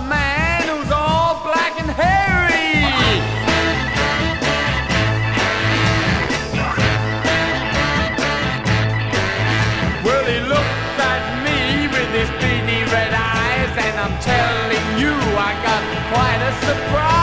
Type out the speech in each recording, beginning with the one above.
a man who's all black and hairy. Well, he looked at me with his beady red eyes, and I'm telling you, I got quite a surprise.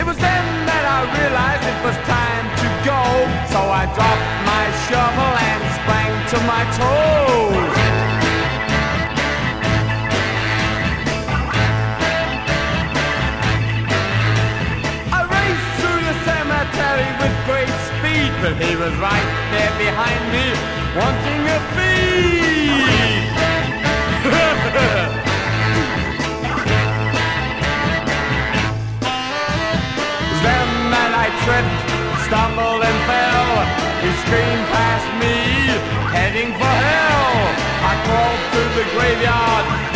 it was then that I realized it was time to go, so I dropped my shovel and sprang to my toes. I raced through the cemetery with great speed, but he was right there behind me wanting a fee. then that I tripped, stumbled and fell. He screamed past me, heading for hell. I crawled through the graveyard.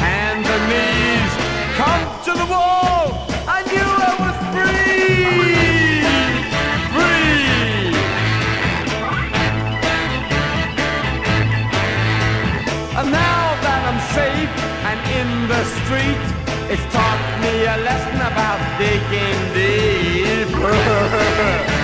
street. It's taught me a lesson about digging deep.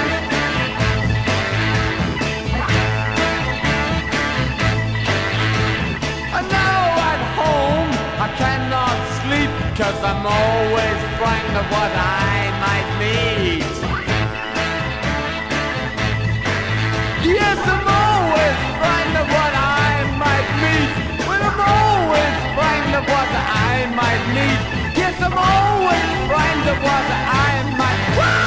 and now at home, I cannot sleep, cause I'm always frightened of what I might meet. Yes, I'm might need. Yes, I'm always frightened of what I might. Woo!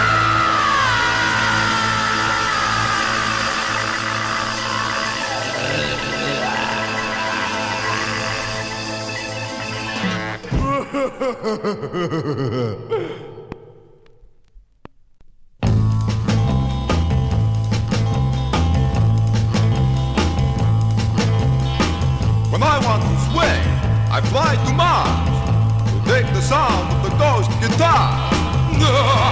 Ha ha ha ha ha ha ha! だ。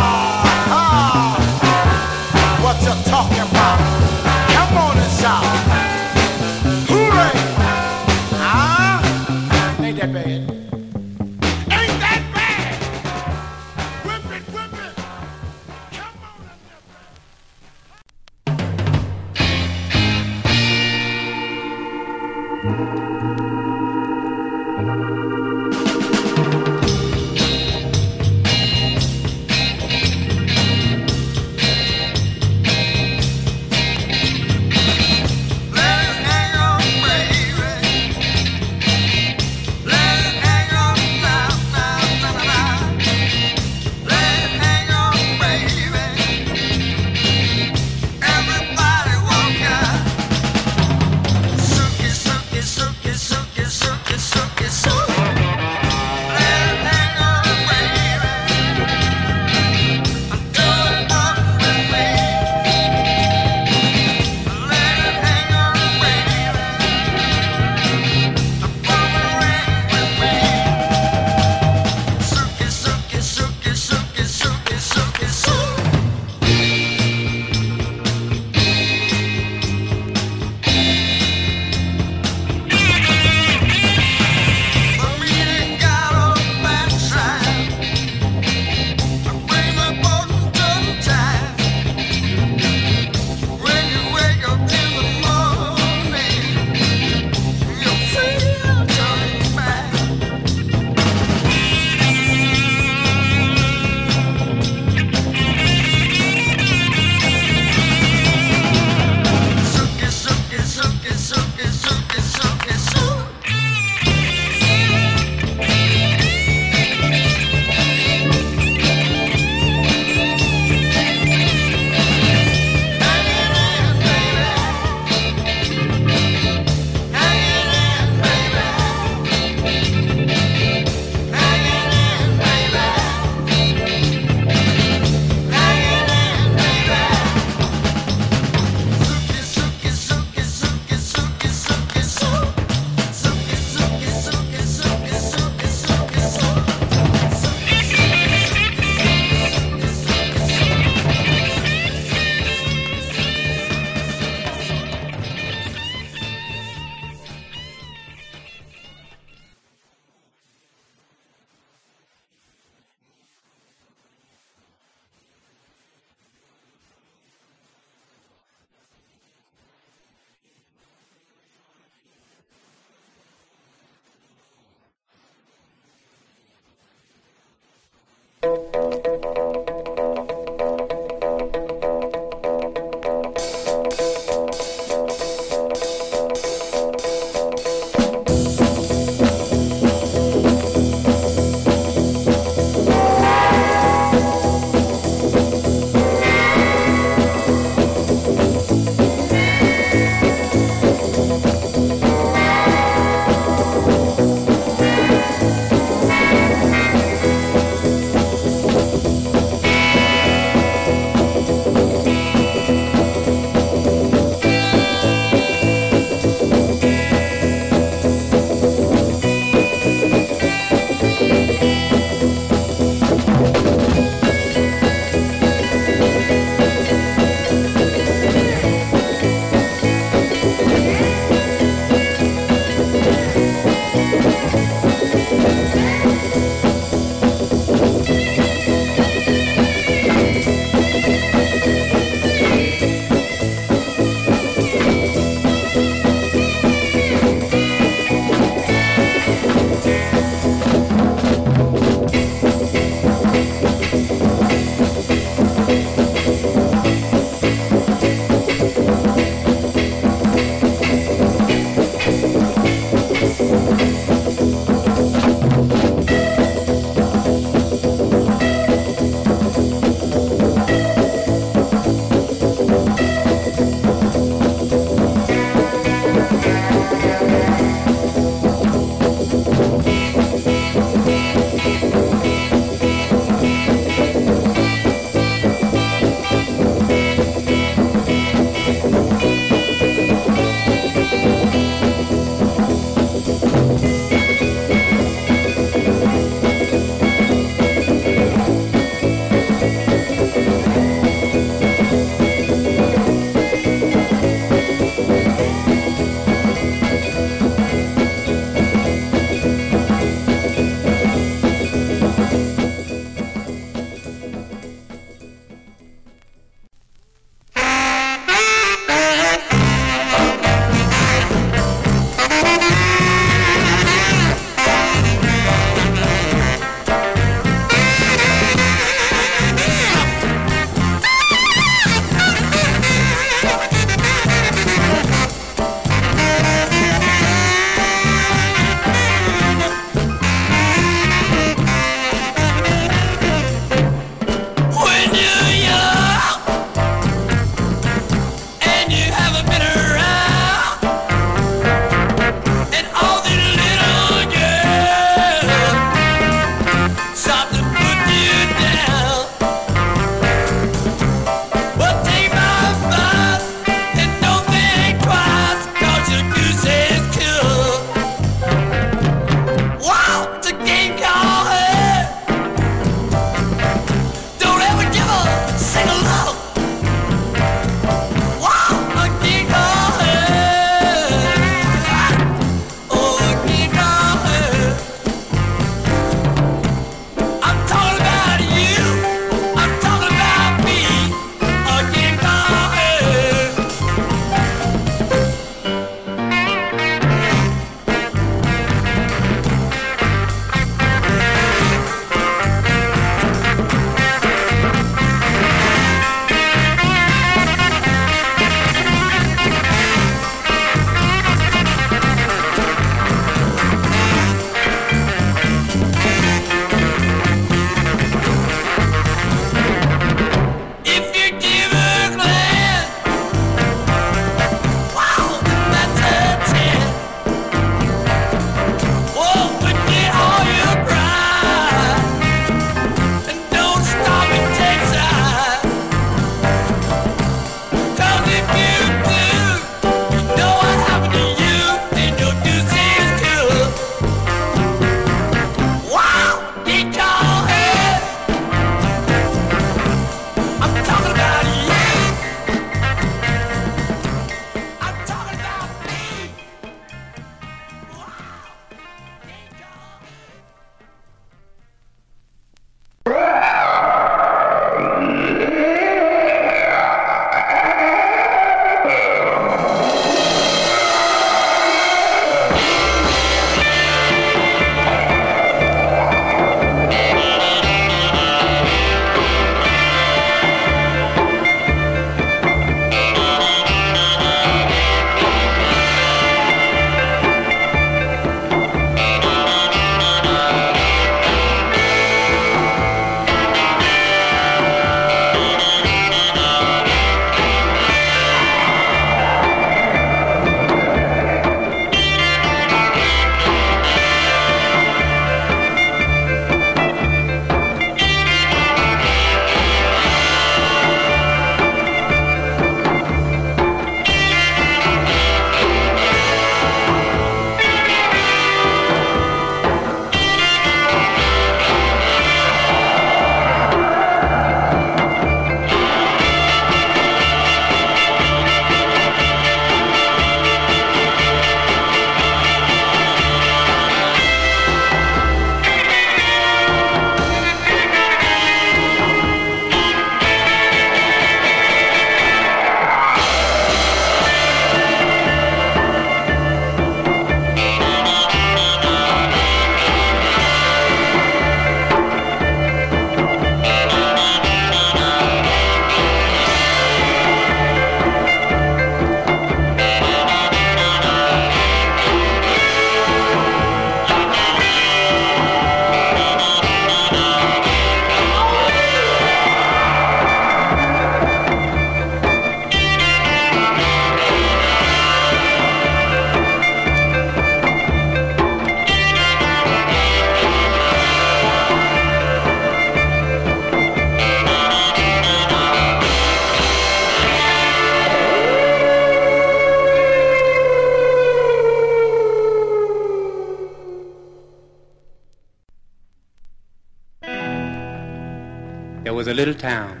Little town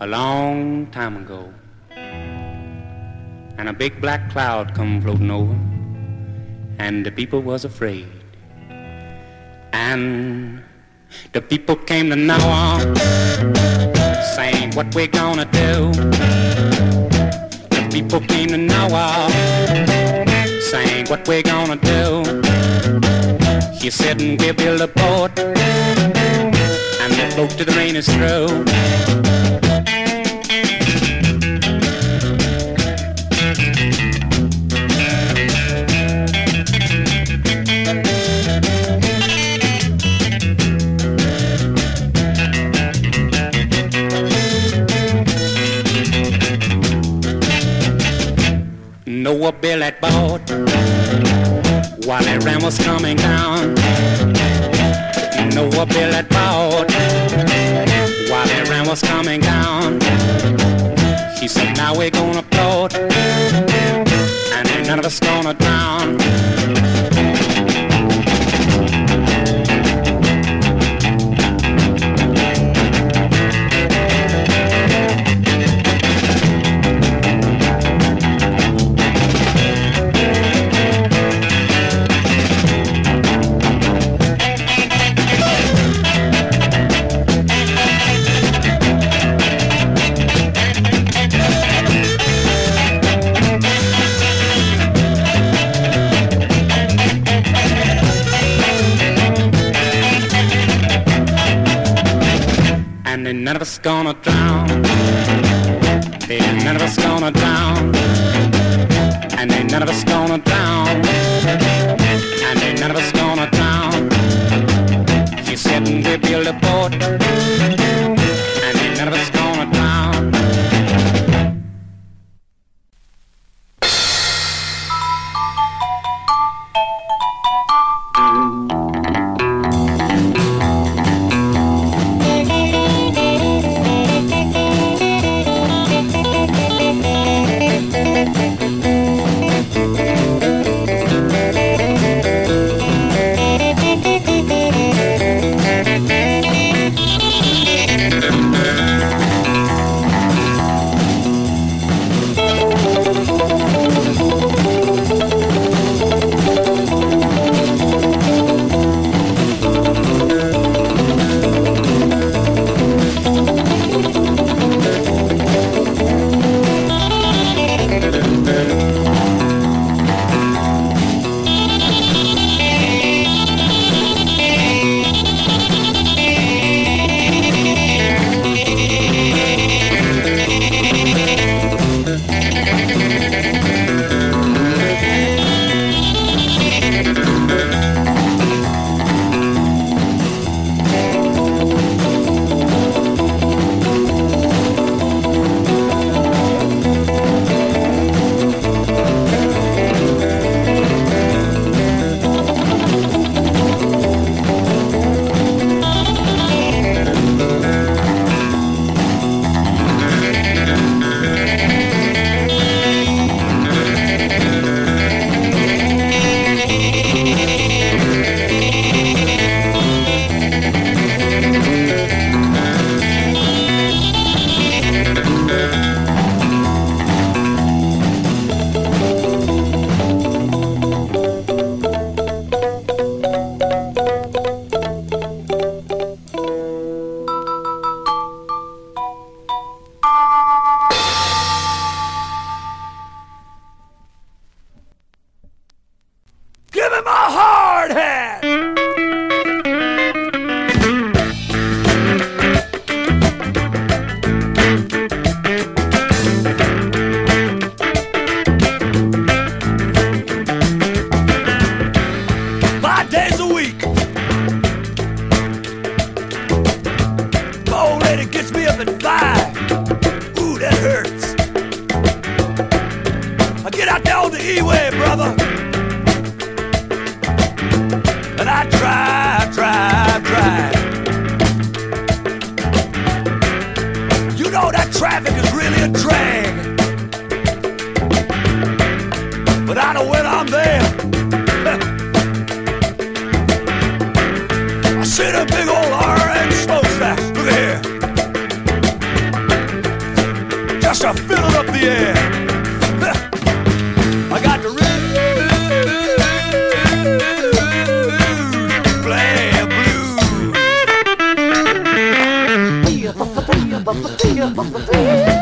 a long time ago, and a big black cloud come floating over, and the people was afraid, and the people came to Noah saying what we're gonna do. The people came to Noah saying what we're gonna do. He said, we'll build a boat, we'll till the rain is through. Noah built that boat while that ram was coming down. Built that boat while the rain was coming down. He said, now we're gonna float and ain't none of us gonna drown. Gonna drown. Ain't none of us gonna drown. And ain't none of us gonna drown. And ain't none of us gonna drown. He said, we build a boat. 我不对呀我不对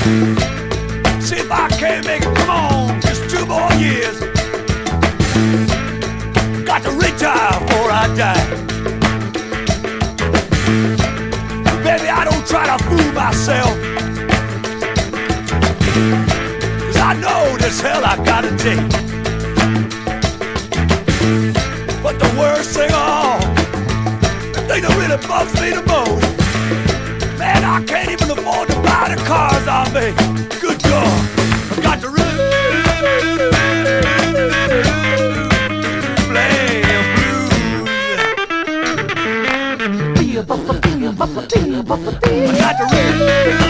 See if I can't make it. Come on, just two more years. Got to retire before I die. Baby, I don't try to fool myself. Cause I know this hell I gotta take. But the worst thing of all, the thing that really bugs me the most, man, I can't even buy the cars I make. Good God, I got to really play blues. I got to really